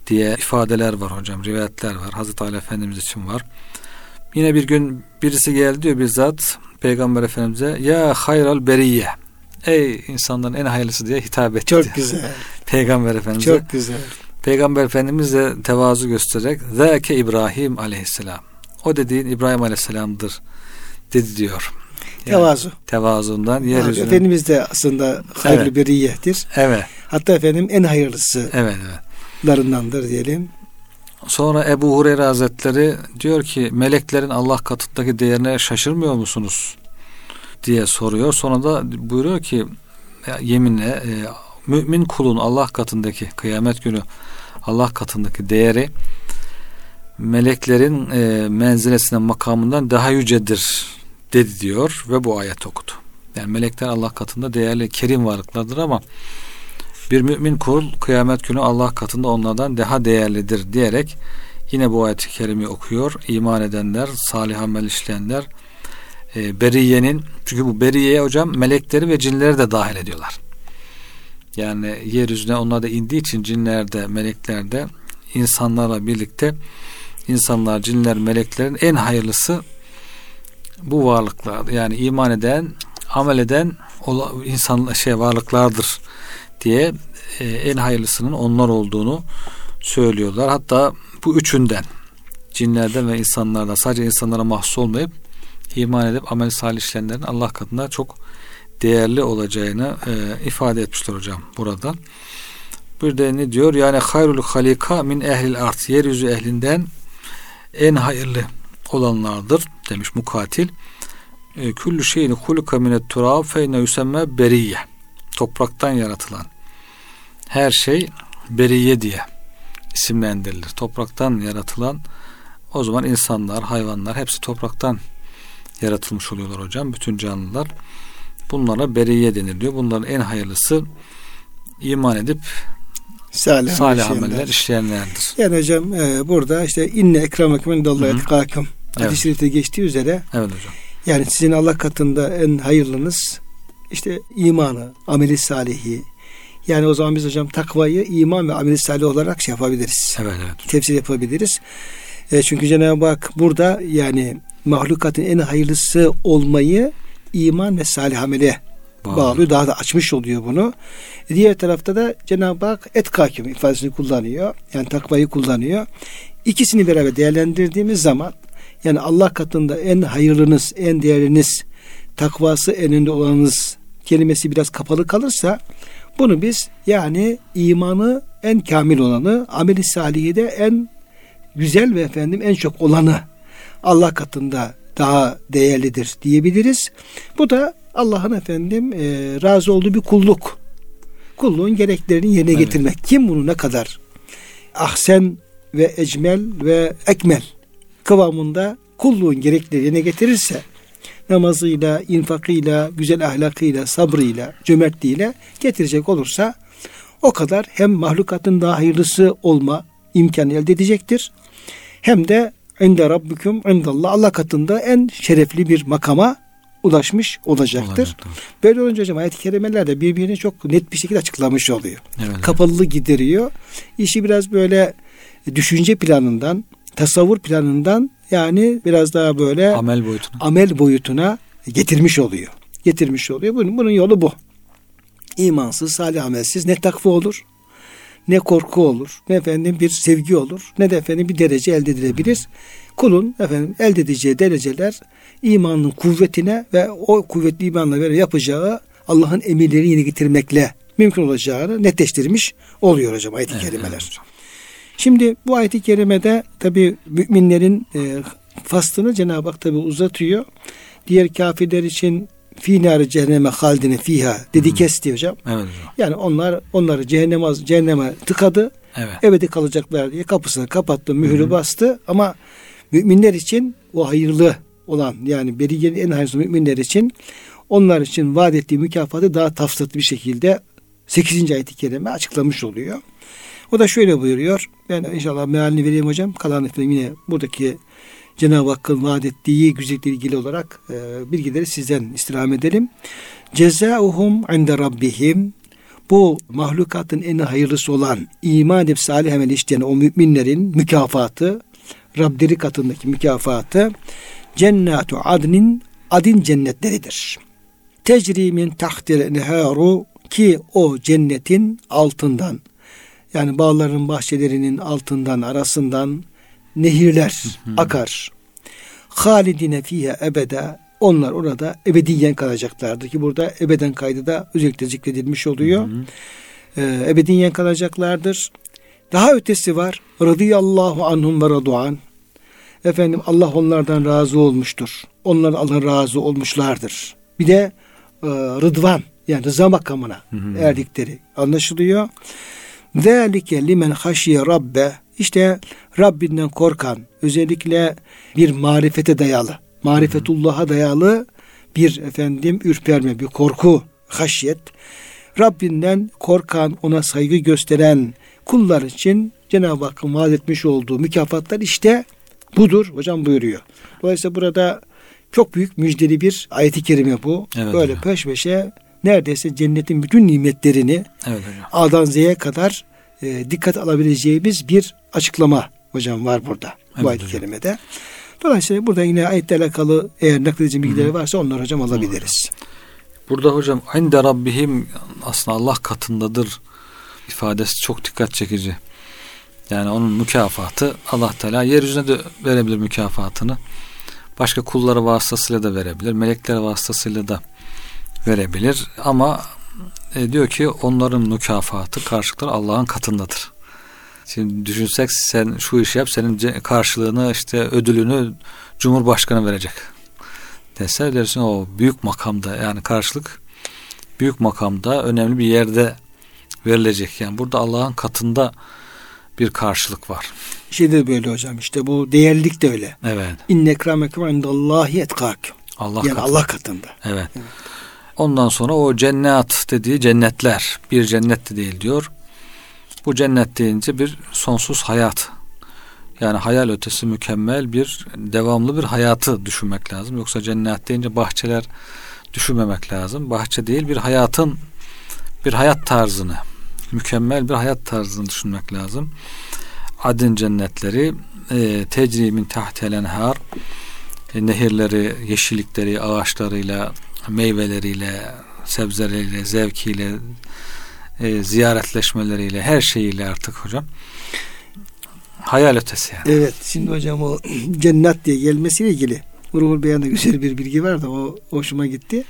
diye ifadeler var hocam. Rivayetler var. Hazreti Ali Efendimiz için var. Yine bir gün birisi geldi diyor bizzat Peygamber Efendimiz'e ya hayral beriye ey insanların en hayırlısı diye hitap etti. Çok güzel. Peygamber Efendimiz'e. Çok güzel. Peygamber Efendimiz de tevazu göstererek zâke İbrahim aleyhisselam. O dediğin İbrahim aleyhisselamdır dedi diyor. Yani Tevazu. Tevazundan Yani yeryüzüne. Efendimiz de aslında hayırlı Evet. bir iyiyettir. Evet, Hatta efendim en hayırlısı evet, evet. larındandır diyelim. Sonra Ebu Hureyre Hazretleri diyor ki meleklerin Allah katındaki değerine şaşırmıyor musunuz? diye soruyor. Sonra da buyuruyor ki yeminle e, mümin kulun Allah katındaki kıyamet günü Allah katındaki değeri meleklerin e, menzilesine makamından daha yücedir dedi diyor ve bu ayet okudu. Yani melekler Allah katında değerli kerim varlıklardır ama bir mümin kul kıyamet günü Allah katında onlardan daha değerlidir diyerek yine bu ayet-i kerimi okuyor. İman edenler, salih amel işleyenler e, beriyenin çünkü bu beriyeye hocam melekleri ve cinleri de dahil ediyorlar. Yani yeryüzüne onlar da indiği için cinler de melekler de insanlarla birlikte insanlar, cinler, meleklerin en hayırlısı bu varlıklar yani iman eden, amel eden insan şey varlıklardır diye e, en hayırlısının onlar olduğunu söylüyorlar. Hatta bu üçünden cinlerden ve insanlardan sadece insanlara mahsus olmayıp iman edip amel salih işleyenlerin Allah katında çok değerli olacağını e, ifade etmişler hocam burada. Bir de ne diyor? Yani hayrul halika min ehlil art. Yeryüzü ehlinden en hayırlı olanlardır demiş mukatil. E, Küllü şeyini huluka minet turab fe inne yüsemme beriye. Topraktan yaratılan her şey beriye diye isimlendirilir. Topraktan yaratılan o zaman insanlar, hayvanlar hepsi topraktan yaratılmış oluyorlar hocam. Bütün canlılar bunlara beriye deniliyor. Bunların en hayırlısı iman edip salih, salih ameller işleyenlerdir. Yani hocam e, burada işte inne ekremekum indallahi etkakum hadis-i evet. geçtiği üzere evet hocam. yani sizin Allah katında en hayırlınız işte imanı, ameli salihi, yani o zaman biz hocam takvayı iman ve amel salih olarak şey yapabiliriz. Evet, evet. Tefsir yapabiliriz. E, çünkü Cenab-ı Hak burada yani mahlukatın en hayırlısı olmayı iman ve salih amele Bağlı. bağlıyor. Daha da açmış oluyor bunu. E, diğer tarafta da Cenab-ı Hak et kakim ifadesini kullanıyor. Yani takvayı kullanıyor. İkisini beraber değerlendirdiğimiz zaman yani Allah katında en hayırlınız, en değerliniz, takvası en önde olanınız kelimesi biraz kapalı kalırsa bunu biz yani imanı en kamil olanı, ameli salihi de en güzel ve efendim en çok olanı Allah katında daha değerlidir diyebiliriz. Bu da Allah'ın efendim e, razı olduğu bir kulluk. Kulluğun gereklerini yerine evet. getirmek. Kim bunu ne kadar ahsen ve ecmel ve ekmel kıvamında kulluğun gereklerini yerine getirirse namazıyla, infakıyla, güzel ahlakıyla, sabrıyla, cömertliğiyle getirecek olursa o kadar hem mahlukatın daha hayırlısı olma imkanı elde edecektir. Hem de inde rabbüküm indallah Allah katında en şerefli bir makama ulaşmış olacaktır. Olabilir, Böyle olunca hocam ayet-i kerimeler de birbirini çok net bir şekilde açıklamış oluyor. Evet, Kapalılığı gideriyor. İşi biraz böyle düşünce planından, tasavvur planından yani biraz daha böyle amel boyutuna, amel boyutuna getirmiş oluyor. Getirmiş oluyor. Bunun, bunun yolu bu. İmansız, salih amelsiz ne takva olur, ne korku olur, ne efendim bir sevgi olur, ne de efendim bir derece elde edilebilir. Kulun efendim elde edeceği dereceler imanın kuvvetine ve o kuvvetli imanla göre yapacağı Allah'ın emirleri yine getirmekle mümkün olacağını netleştirmiş oluyor hocam ayet-i evet, kerimeler. Evet, Şimdi bu ayet-i kerimede tabi müminlerin e, faslını Cenab-ı Hak tabi uzatıyor. Diğer kafirler için fi nar cehenneme haldine fiha dedi kesti hocam. Evet hocam. Yani onlar onları cehenneme cehenneme tıkadı. Evet. Ebedi kalacaklar diye kapısını kapattı, mühürü hmm. bastı ama müminler için o hayırlı olan yani beriyenin en hayırlı müminler için onlar için vaat ettiği mükafatı daha tafsatlı bir şekilde 8. ayet-i kerime açıklamış oluyor. O da şöyle buyuruyor. Ben inşallah mealini vereyim hocam. Kalan efendim yine buradaki Cenab-ı Hakk'ın vaat ettiği güzellikle ilgili olarak e, bilgileri sizden istirham edelim. Cezauhum inde rabbihim bu mahlukatın en hayırlısı olan iman edip salih amel işleyen o müminlerin mükafatı Rableri katındaki mükafatı cennatu adnin adin cennetleridir. Tecrimin tahtil neharu ki o cennetin altından yani bağların bahçelerinin altından arasından nehirler akar. Halidine fiye ebede onlar orada ebediyen kalacaklardır ki burada ebeden kaydı da özellikle zikredilmiş oluyor. Ee, ebediyen kalacaklardır. Daha ötesi var. Radıyallahu anhum ve raduan. Efendim Allah onlardan razı olmuştur. Onlar Allah razı olmuşlardır. Bir de e, rıdvan yani rıza makamına hı hı. erdikleri anlaşılıyor. Zalike limen haşiye rabbe işte Rabbinden korkan özellikle bir marifete dayalı marifetullah'a dayalı bir efendim ürperme bir korku haşyet Rabbinden korkan ona saygı gösteren kullar için Cenab-ı Hakk'ın vaat etmiş olduğu mükafatlar işte budur hocam buyuruyor. Dolayısıyla burada çok büyük müjdeli bir ayeti kerime bu. Evet, Böyle hocam. peş peşe neredeyse cennetin bütün nimetlerini evet, hocam. A'dan Z'ye kadar e, dikkat alabileceğimiz bir açıklama hocam var burada evet, bu ayet-i kerimede. Dolayısıyla burada yine ayetle alakalı eğer nakledici bilgileri varsa onları hocam alabiliriz. Burada hocam inde rabbihim aslında Allah katındadır ifadesi çok dikkat çekici. Yani onun mükafatı Allah Teala yeryüzüne de verebilir mükafatını. Başka kulları vasıtasıyla da verebilir. Melekler vasıtasıyla da verebilir. Ama e, diyor ki onların mükafatı karşılıkları Allah'ın katındadır. Şimdi düşünsek sen şu işi yap senin karşılığını işte ödülünü Cumhurbaşkanı verecek. Dese dersin o büyük makamda yani karşılık büyük makamda önemli bir yerde verilecek. Yani burada Allah'ın katında bir karşılık var. Şey de böyle hocam işte bu değerlilik de öyle. Evet. İnne ekramekum indallahi etkâküm. Allah yani katında. Allah katında. Evet. evet. Ondan sonra o cennet dediği cennetler bir cennet de değil diyor. Bu cennet deyince bir sonsuz hayat. Yani hayal ötesi mükemmel bir devamlı bir hayatı düşünmek lazım. Yoksa cennet deyince bahçeler düşünmemek lazım. Bahçe değil bir hayatın bir hayat tarzını mükemmel bir hayat tarzını düşünmek lazım. Adın cennetleri e, tecrimin tahtel e, nehirleri, yeşillikleri, ağaçlarıyla, meyveleriyle, sebzeleriyle, zevkiyle, e, ziyaretleşmeleriyle, her şeyiyle artık hocam. Hayal ötesi yani. Evet. Şimdi hocam o cennet diye gelmesiyle ilgili Ruhul Beyan'da güzel bir bilgi var da o hoşuma gitti.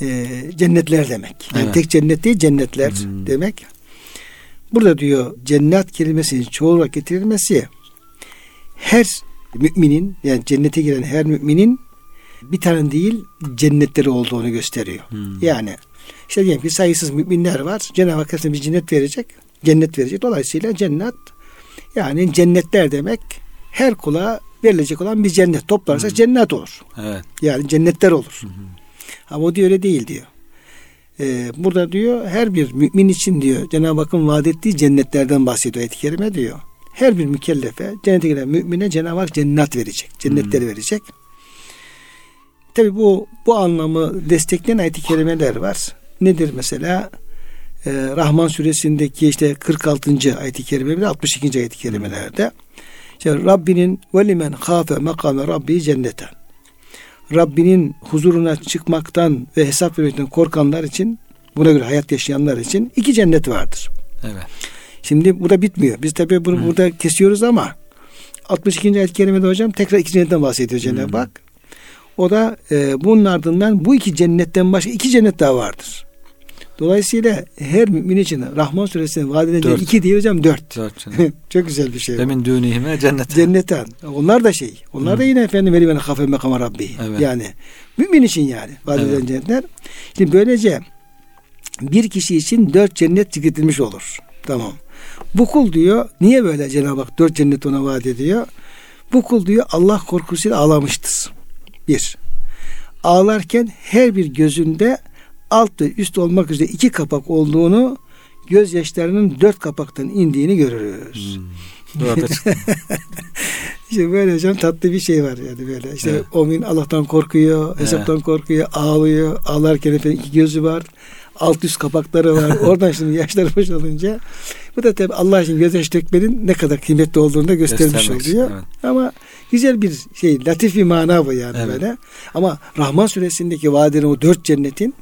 Ee, cennetler demek. Yani evet. tek cennet değil cennetler hmm. demek. Burada diyor cennet kelimesinin çoğu olarak getirilmesi her müminin yani cennete giren her müminin bir tane değil cennetleri olduğunu gösteriyor. Hmm. Yani işte diyelim ki sayısız müminler var. Cenab-ı Hak bir cennet verecek. Cennet verecek. Dolayısıyla cennet yani cennetler demek her kula verilecek olan bir cennet. Toplarsa hmm. cennet olur. Evet. Yani cennetler olur. Hmm. Ama o diyor öyle değil diyor. Ee, burada diyor her bir mümin için diyor Cenab-ı Hakk'ın vaat ettiği cennetlerden bahsediyor ayet-i kerime diyor. Her bir mükellefe cennete giren mümine Cenab-ı Hak cennet verecek. Cennetleri hmm. verecek. Tabi bu bu anlamı destekleyen ayet-i kerimeler var. Nedir mesela? Ee, Rahman suresindeki işte 46. ayet-i kerime ve 62. ayet-i kerimelerde işte Rabbinin ve limen khafe makame rabbi cenneten. Rabbinin huzuruna çıkmaktan ve hesap vermekten korkanlar için buna göre hayat yaşayanlar için iki cennet vardır. Evet. Şimdi bu da bitmiyor. Biz tabii bunu Hı. burada kesiyoruz ama 62. ayet-i kerimede hocam tekrar iki cennetten bahsediyor Cenab-ı Hak. O da e, bunun ardından bu iki cennetten başka iki cennet daha vardır. Dolayısıyla her mümin için Rahman suresinin vaat edilen iki değil hocam dört. dört Çok güzel bir şey. Demin düğünihime cennet. Cennetten. Onlar da şey. Onlar Hı. da yine efendim veli ben hafe mekama rabbi. Evet. Yani mümin için yani vaat edilen evet. cennetler. Şimdi böylece bir kişi için dört cennet zikredilmiş olur. Tamam. Bu kul diyor niye böyle Cenab-ı Hak dört cennet ona vaat ediyor? Bu kul diyor Allah korkusuyla ağlamıştır. Bir. Ağlarken her bir gözünde alt ve üst olmak üzere iki kapak olduğunu gözyaşlarının dört kapaktan indiğini görürüz. Hmm. işte böyle hocam tatlı bir şey var yani böyle. İşte evet. o Allah'tan korkuyor, hesaptan evet. korkuyor, ağlıyor. Ağlarken efendim iki gözü var. Alt üst kapakları var. Oradan şimdi yaşları boşalınca bu da tabi Allah için gözyaş dökmenin ne kadar kıymetli olduğunu da göstermiş oluyor. Evet. Ama güzel bir şey, latif bir mana bu yani evet. böyle. Ama Rahman suresindeki vaadinin o dört cennetin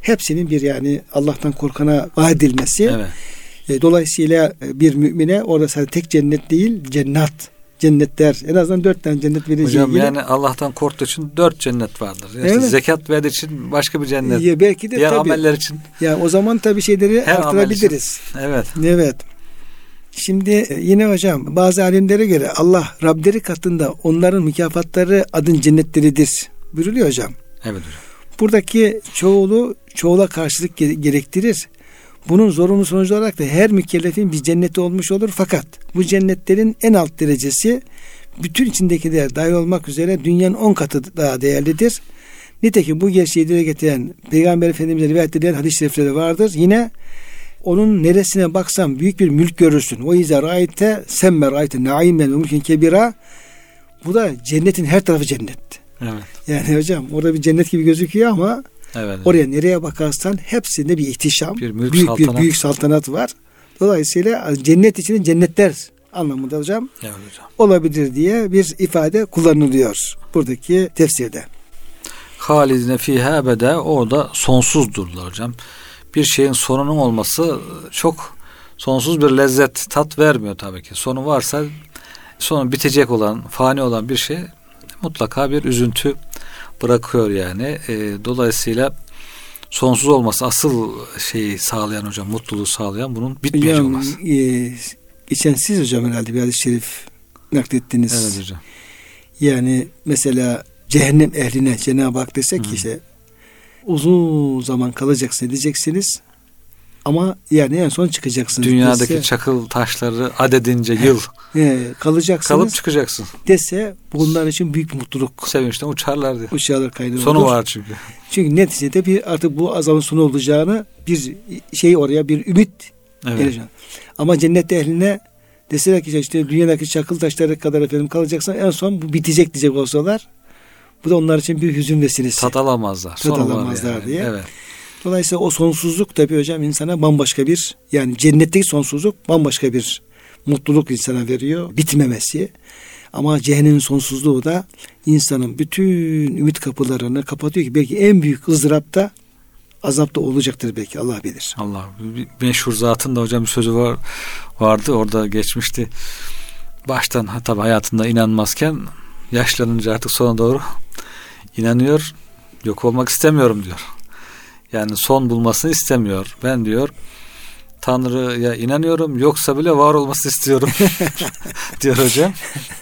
hepsinin bir yani Allah'tan korkana vaat edilmesi. Evet. E, dolayısıyla bir mümine orada sadece tek cennet değil, cennet cennetler en azından dört tane cennet vereceği Hocam gibi. yani Allah'tan korktuğu için dört cennet vardır. Yani evet. zekat verdiği için başka bir cennet. Ya belki de Diğer tabii. ameller için. Ya o zaman tabii şeyleri Her artırabiliriz. Evet. Evet. Şimdi e, yine hocam bazı alimlere göre Allah Rableri katında onların mükafatları adın cennetleridir. Buyuruluyor hocam. Evet hocam. Buradaki çoğulu çoğula karşılık gerektirir. Bunun zorunlu sonucu olarak da her mükellefin bir cenneti olmuş olur. Fakat bu cennetlerin en alt derecesi bütün içindekiler dahil olmak üzere dünyanın on katı daha değerlidir. Nitekim bu gerçeği dile getiren Peygamber Efendimiz'e rivayet edilen hadis-i şerifleri vardır. Yine onun neresine baksan büyük bir mülk görürsün. O izâ râite semme râite naîmen ve mülkün kebira. Bu da cennetin her tarafı cennet. Evet. Yani hocam orada bir cennet gibi gözüküyor ama evet. oraya nereye bakarsan hepsinde bir ihtişam, bir büyük saltanat. bir büyük saltanat var. Dolayısıyla cennet içinde cennetler anlamında hocam, Evet hocam. olabilir diye bir ifade kullanılıyor buradaki tefsirde. Halidine fiha ebede orada sonsuzdurlar hocam. Bir şeyin sonunun olması çok sonsuz bir lezzet, tat vermiyor tabii ki. Sonu varsa sonu bitecek olan, fani olan bir şey mutlaka bir üzüntü bırakıyor yani. E, dolayısıyla sonsuz olması asıl şeyi sağlayan hocam, mutluluğu sağlayan bunun bitmeyecek Hocam, olması. e, geçen siz hocam herhalde bir hadis-i şerif naklettiniz. Evet hocam. Yani mesela cehennem ehline Cenab-ı Hak desek ki işte uzun zaman kalacaksın diyeceksiniz ama yani en son çıkacaksınız. Dünyadaki dese, çakıl taşları adedince yıl e, kalacaksınız kalıp çıkacaksın. dese bunlar için büyük mutluluk. Sevinçten uçarlar diye. Uçağlar kaydı Sonu olur. var çünkü. Çünkü neticede bir artık bu azabın sonu olacağını bir şey oraya bir ümit Evet. gelecek. Ama cennet ehline deseler ki işte dünyadaki çakıl taşları kadar efendim kalacaksan en son bu bitecek diyecek olsalar bu da onlar için bir hüzün vesilesi. Tat alamazlar. Tat alamazlar yani. diye. Evet. Dolayısıyla o sonsuzluk tabii hocam insana bambaşka bir yani cennetteki sonsuzluk bambaşka bir mutluluk insana veriyor. Bitmemesi. Ama cehennemin sonsuzluğu da insanın bütün ümit kapılarını kapatıyor ki belki en büyük ızdırapta azapta olacaktır belki Allah bilir. Allah meşhur zatın da hocam bir sözü var vardı orada geçmişti. Baştan ha, tabii hayatında inanmazken yaşlanınca artık sona doğru inanıyor. Yok olmak istemiyorum diyor. Yani son bulmasını istemiyor. Ben diyor Tanrı'ya inanıyorum yoksa bile var olmasını istiyorum diyor hocam.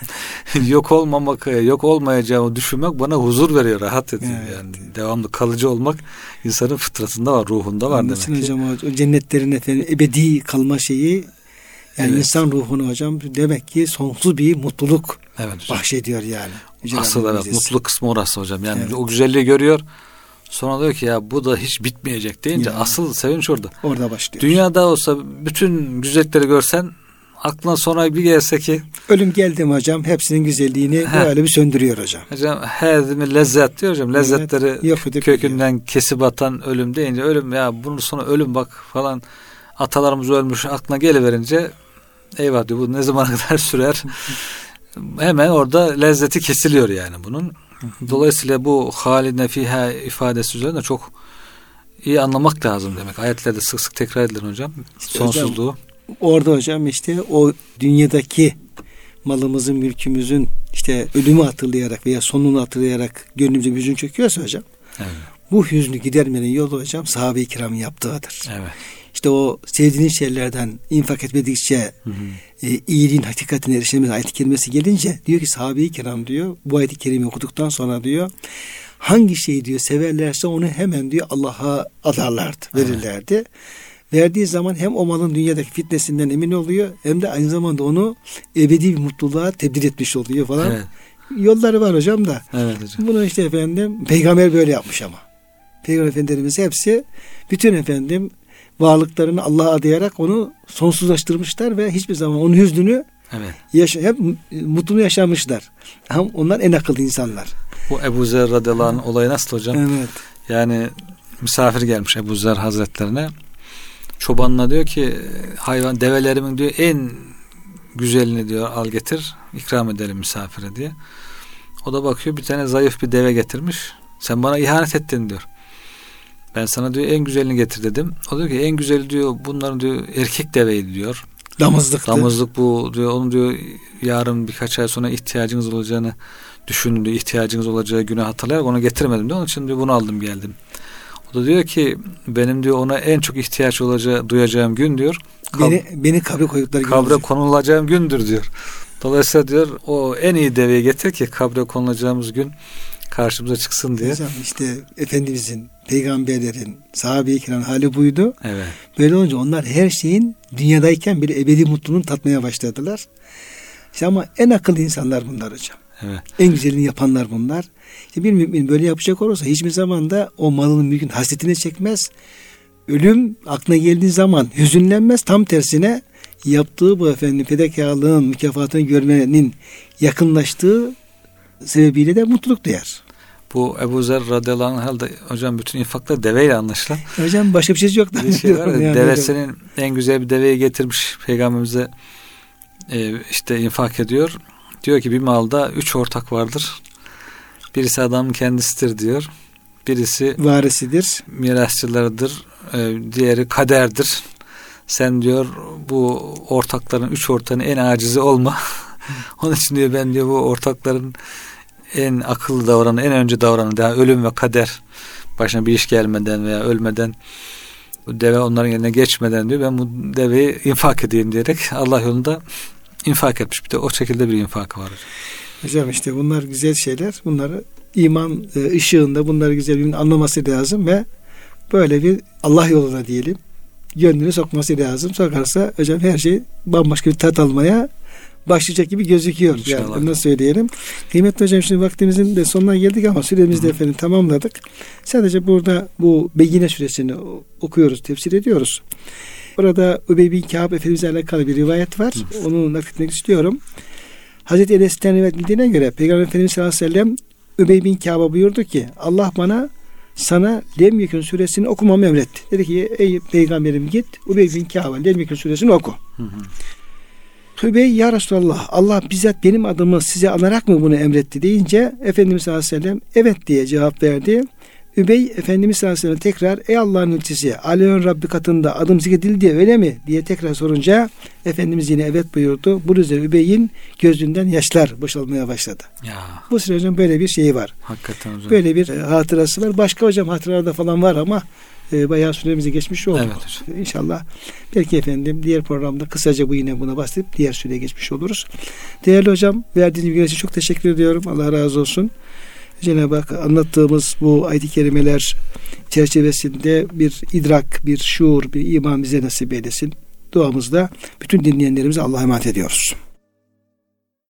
yok olmamak, yok olmayacağımı düşünmek bana huzur veriyor, rahat ediyor. Evet. Yani devamlı kalıcı olmak insanın fıtratında var, ruhunda var Onun demek için ki. hocam o, cennetlerin efendim ebedi kalma şeyi yani Evet. insan ruhunu hocam demek ki sonsuz bir mutluluk Evet hocam. bahşediyor yani. Yüce Asıl evet bize. mutlu kısmı orası hocam. Yani Evet. o güzelliği görüyor. Sonra diyor ki ya bu da hiç bitmeyecek deyince Ya. asıl sevinç orada. Orada başlıyor. Dünyada olsa bütün güzellikleri görsen aklına sonra bir gelse ki Ölüm geldi mi hocam hepsinin güzelliğini Heh. böyle bir söndürüyor hocam. hocam her lezzet diyor hocam. Lezzetleri edip kökünden kesip atan ölüm deyince ölüm ya bunun sonu ölüm bak falan atalarımız ölmüş aklına geliverince eyvah diyor bu ne zamana kadar sürer hemen orada lezzeti kesiliyor yani bunun dolayısıyla bu haline fiha ifadesi üzerinde çok iyi anlamak lazım demek. Ayetlerde sık sık tekrar edilir hocam. İşte sonsuzluğu. Orada hocam işte o dünyadaki malımızın, mülkümüzün işte ölümü hatırlayarak veya sonunu hatırlayarak gönlümüze bir hüzün çöküyorsa hocam evet. bu hüznü gidermenin yolu hocam sahabe-i kiramın yaptığıdır. evet İşte o sevdiğiniz şeylerden infak etmedikçe Hı hı. e, iyiliğin hakikatine erişemez ayet-i kerimesi gelince diyor ki sahabe-i kiram diyor bu ayet-i kerimi okuduktan sonra diyor hangi şeyi diyor severlerse onu hemen diyor Allah'a adarlardı, verirlerdi. Verdiği zaman hem o malın dünyadaki fitnesinden emin oluyor hem de aynı zamanda onu ebedi bir mutluluğa tebdil etmiş oluyor falan. evet Yolları var hocam da. evet hocam Bunu işte efendim peygamber böyle yapmış ama. Peygamber efendilerimiz hepsi bütün efendim varlıklarını Allah'a adayarak onu sonsuzlaştırmışlar ve hiçbir zaman onun hüznünü evet yaşa, hep mutluluğu yaşamışlar. Ama onlar en akıllı insanlar. bu Ebu Zer radıyallahu anh olayı nasıl hocam Evet. Yani misafir gelmiş Ebu Zer Hazretlerine. Çobanına diyor ki hayvan develerimin diyor en güzelini diyor al getir ikram edelim misafire diye. O da bakıyor bir tane zayıf bir deve getirmiş. Sen bana ihanet ettin diyor. Ben sana diyor en güzelini getir dedim. O diyor ki en güzeli diyor bunların diyor erkek deveydi diyor. Damızlıktı. Damızlık bu diyor. Onun diyor yarın birkaç ay sonra ihtiyacınız olacağını düşündüm diyor. ihtiyacınız olacağı günü hatırlayarak onu getirmedim diyor. Onun için diyor bunu aldım geldim. O da diyor ki benim diyor ona en çok ihtiyaç olacağı duyacağım gün diyor. Kab- Beni, beni kabre koydukları kabre olacak. konulacağım gündür diyor. Dolayısıyla diyor o en iyi deveyi getir ki kabre konulacağımız gün karşımıza çıksın diye. Hocam işte Efendimizin, peygamberlerin, sahabe-i kiram hali buydu. Evet. Böyle olunca onlar her şeyin dünyadayken bir ebedi mutluluğunu tatmaya başladılar. İşte ama en akıllı insanlar bunlar hocam. Evet. En güzelini yapanlar bunlar. İşte bir mümin böyle yapacak olursa hiçbir zaman da o malının mülkün hasretini çekmez. Ölüm aklına geldiği zaman hüzünlenmez. Tam tersine yaptığı bu efendim fedakarlığın mükafatını görmenin yakınlaştığı sebebiyle de mutluluk duyar. Bu Ebu Zer radıyallahu anh herhalde hocam bütün infaklar deveyle anlaşılan. Hocam başka bir şey yok. Bir şey var ya, Yani devesinin en güzel bir deveyi getirmiş peygamberimize e, işte infak ediyor. Diyor ki bir malda üç ortak vardır. Birisi adamın kendisidir diyor. Birisi varisidir. Mirasçılarıdır. E, diğeri kaderdir. Sen diyor bu ortakların üç ortağın en acizi olma. Onun için diyor ben diyor bu ortakların en akıllı davranı, en önce davranı daha ölüm ve kader başına bir iş gelmeden veya ölmeden bu deve onların yerine geçmeden diyor ben bu deveyi infak edeyim diyerek Allah yolunda infak etmiş. Bir de o şekilde bir infak var. Hocam işte bunlar güzel şeyler. Bunları iman e, ışığında bunları güzel bir anlaması lazım ve böyle bir Allah yoluna diyelim gönlünü sokması lazım. Sokarsa hocam her şey bambaşka bir tat almaya başlayacak gibi gözüküyor. İnşallah. Yani bunu söyleyelim. Kıymetli hocam şimdi vaktimizin de sonuna geldik ama süremizi de efendim tamamladık. Sadece burada bu Begine suresini okuyoruz, tefsir ediyoruz. Burada Übey bin Kâb Efendimiz'e alakalı bir rivayet var. Hı. Onu nakletmek istiyorum. Hazreti Enes'ten rivayet edildiğine göre Peygamber Efendimiz sallallahu aleyhi ve sellem Übey bin Kâb'a buyurdu ki Allah bana sana Lem Yekun suresini okumamı emretti. Dedi ki ey peygamberim git Übey bin Kâb'a Lem Yekun suresini oku. Hı hı. Hübey ya Resulallah Allah bizzat benim adımı size anarak mı bunu emretti deyince Efendimiz sallallahu aleyhi ve sellem evet diye cevap verdi. Übey Efendimiz sallallahu aleyhi ve sellem tekrar ey Allah'ın elçisi Aleyhün Rabbi katında adım zikredildi öyle mi diye tekrar sorunca Efendimiz yine evet buyurdu. Bu üzerine Übey'in gözünden yaşlar boşalmaya başladı. Ya. Bu sürecin böyle bir şeyi var. Hakikaten hocam. Böyle bir hatırası var. Başka hocam hatıralarda falan var ama e, bayağı süremizi geçmiş olduk. Evet hocam. İnşallah belki efendim diğer programda kısaca bu yine buna bahsedip diğer süreye geçmiş oluruz. Değerli hocam verdiğiniz bilgiler için çok teşekkür ediyorum. Allah razı olsun. Cenab-ı Hak anlattığımız bu ayet-i kerimeler çerçevesinde bir idrak, bir şuur, bir iman bize nasip eylesin. Duamızda bütün dinleyenlerimize Allah'a emanet ediyoruz.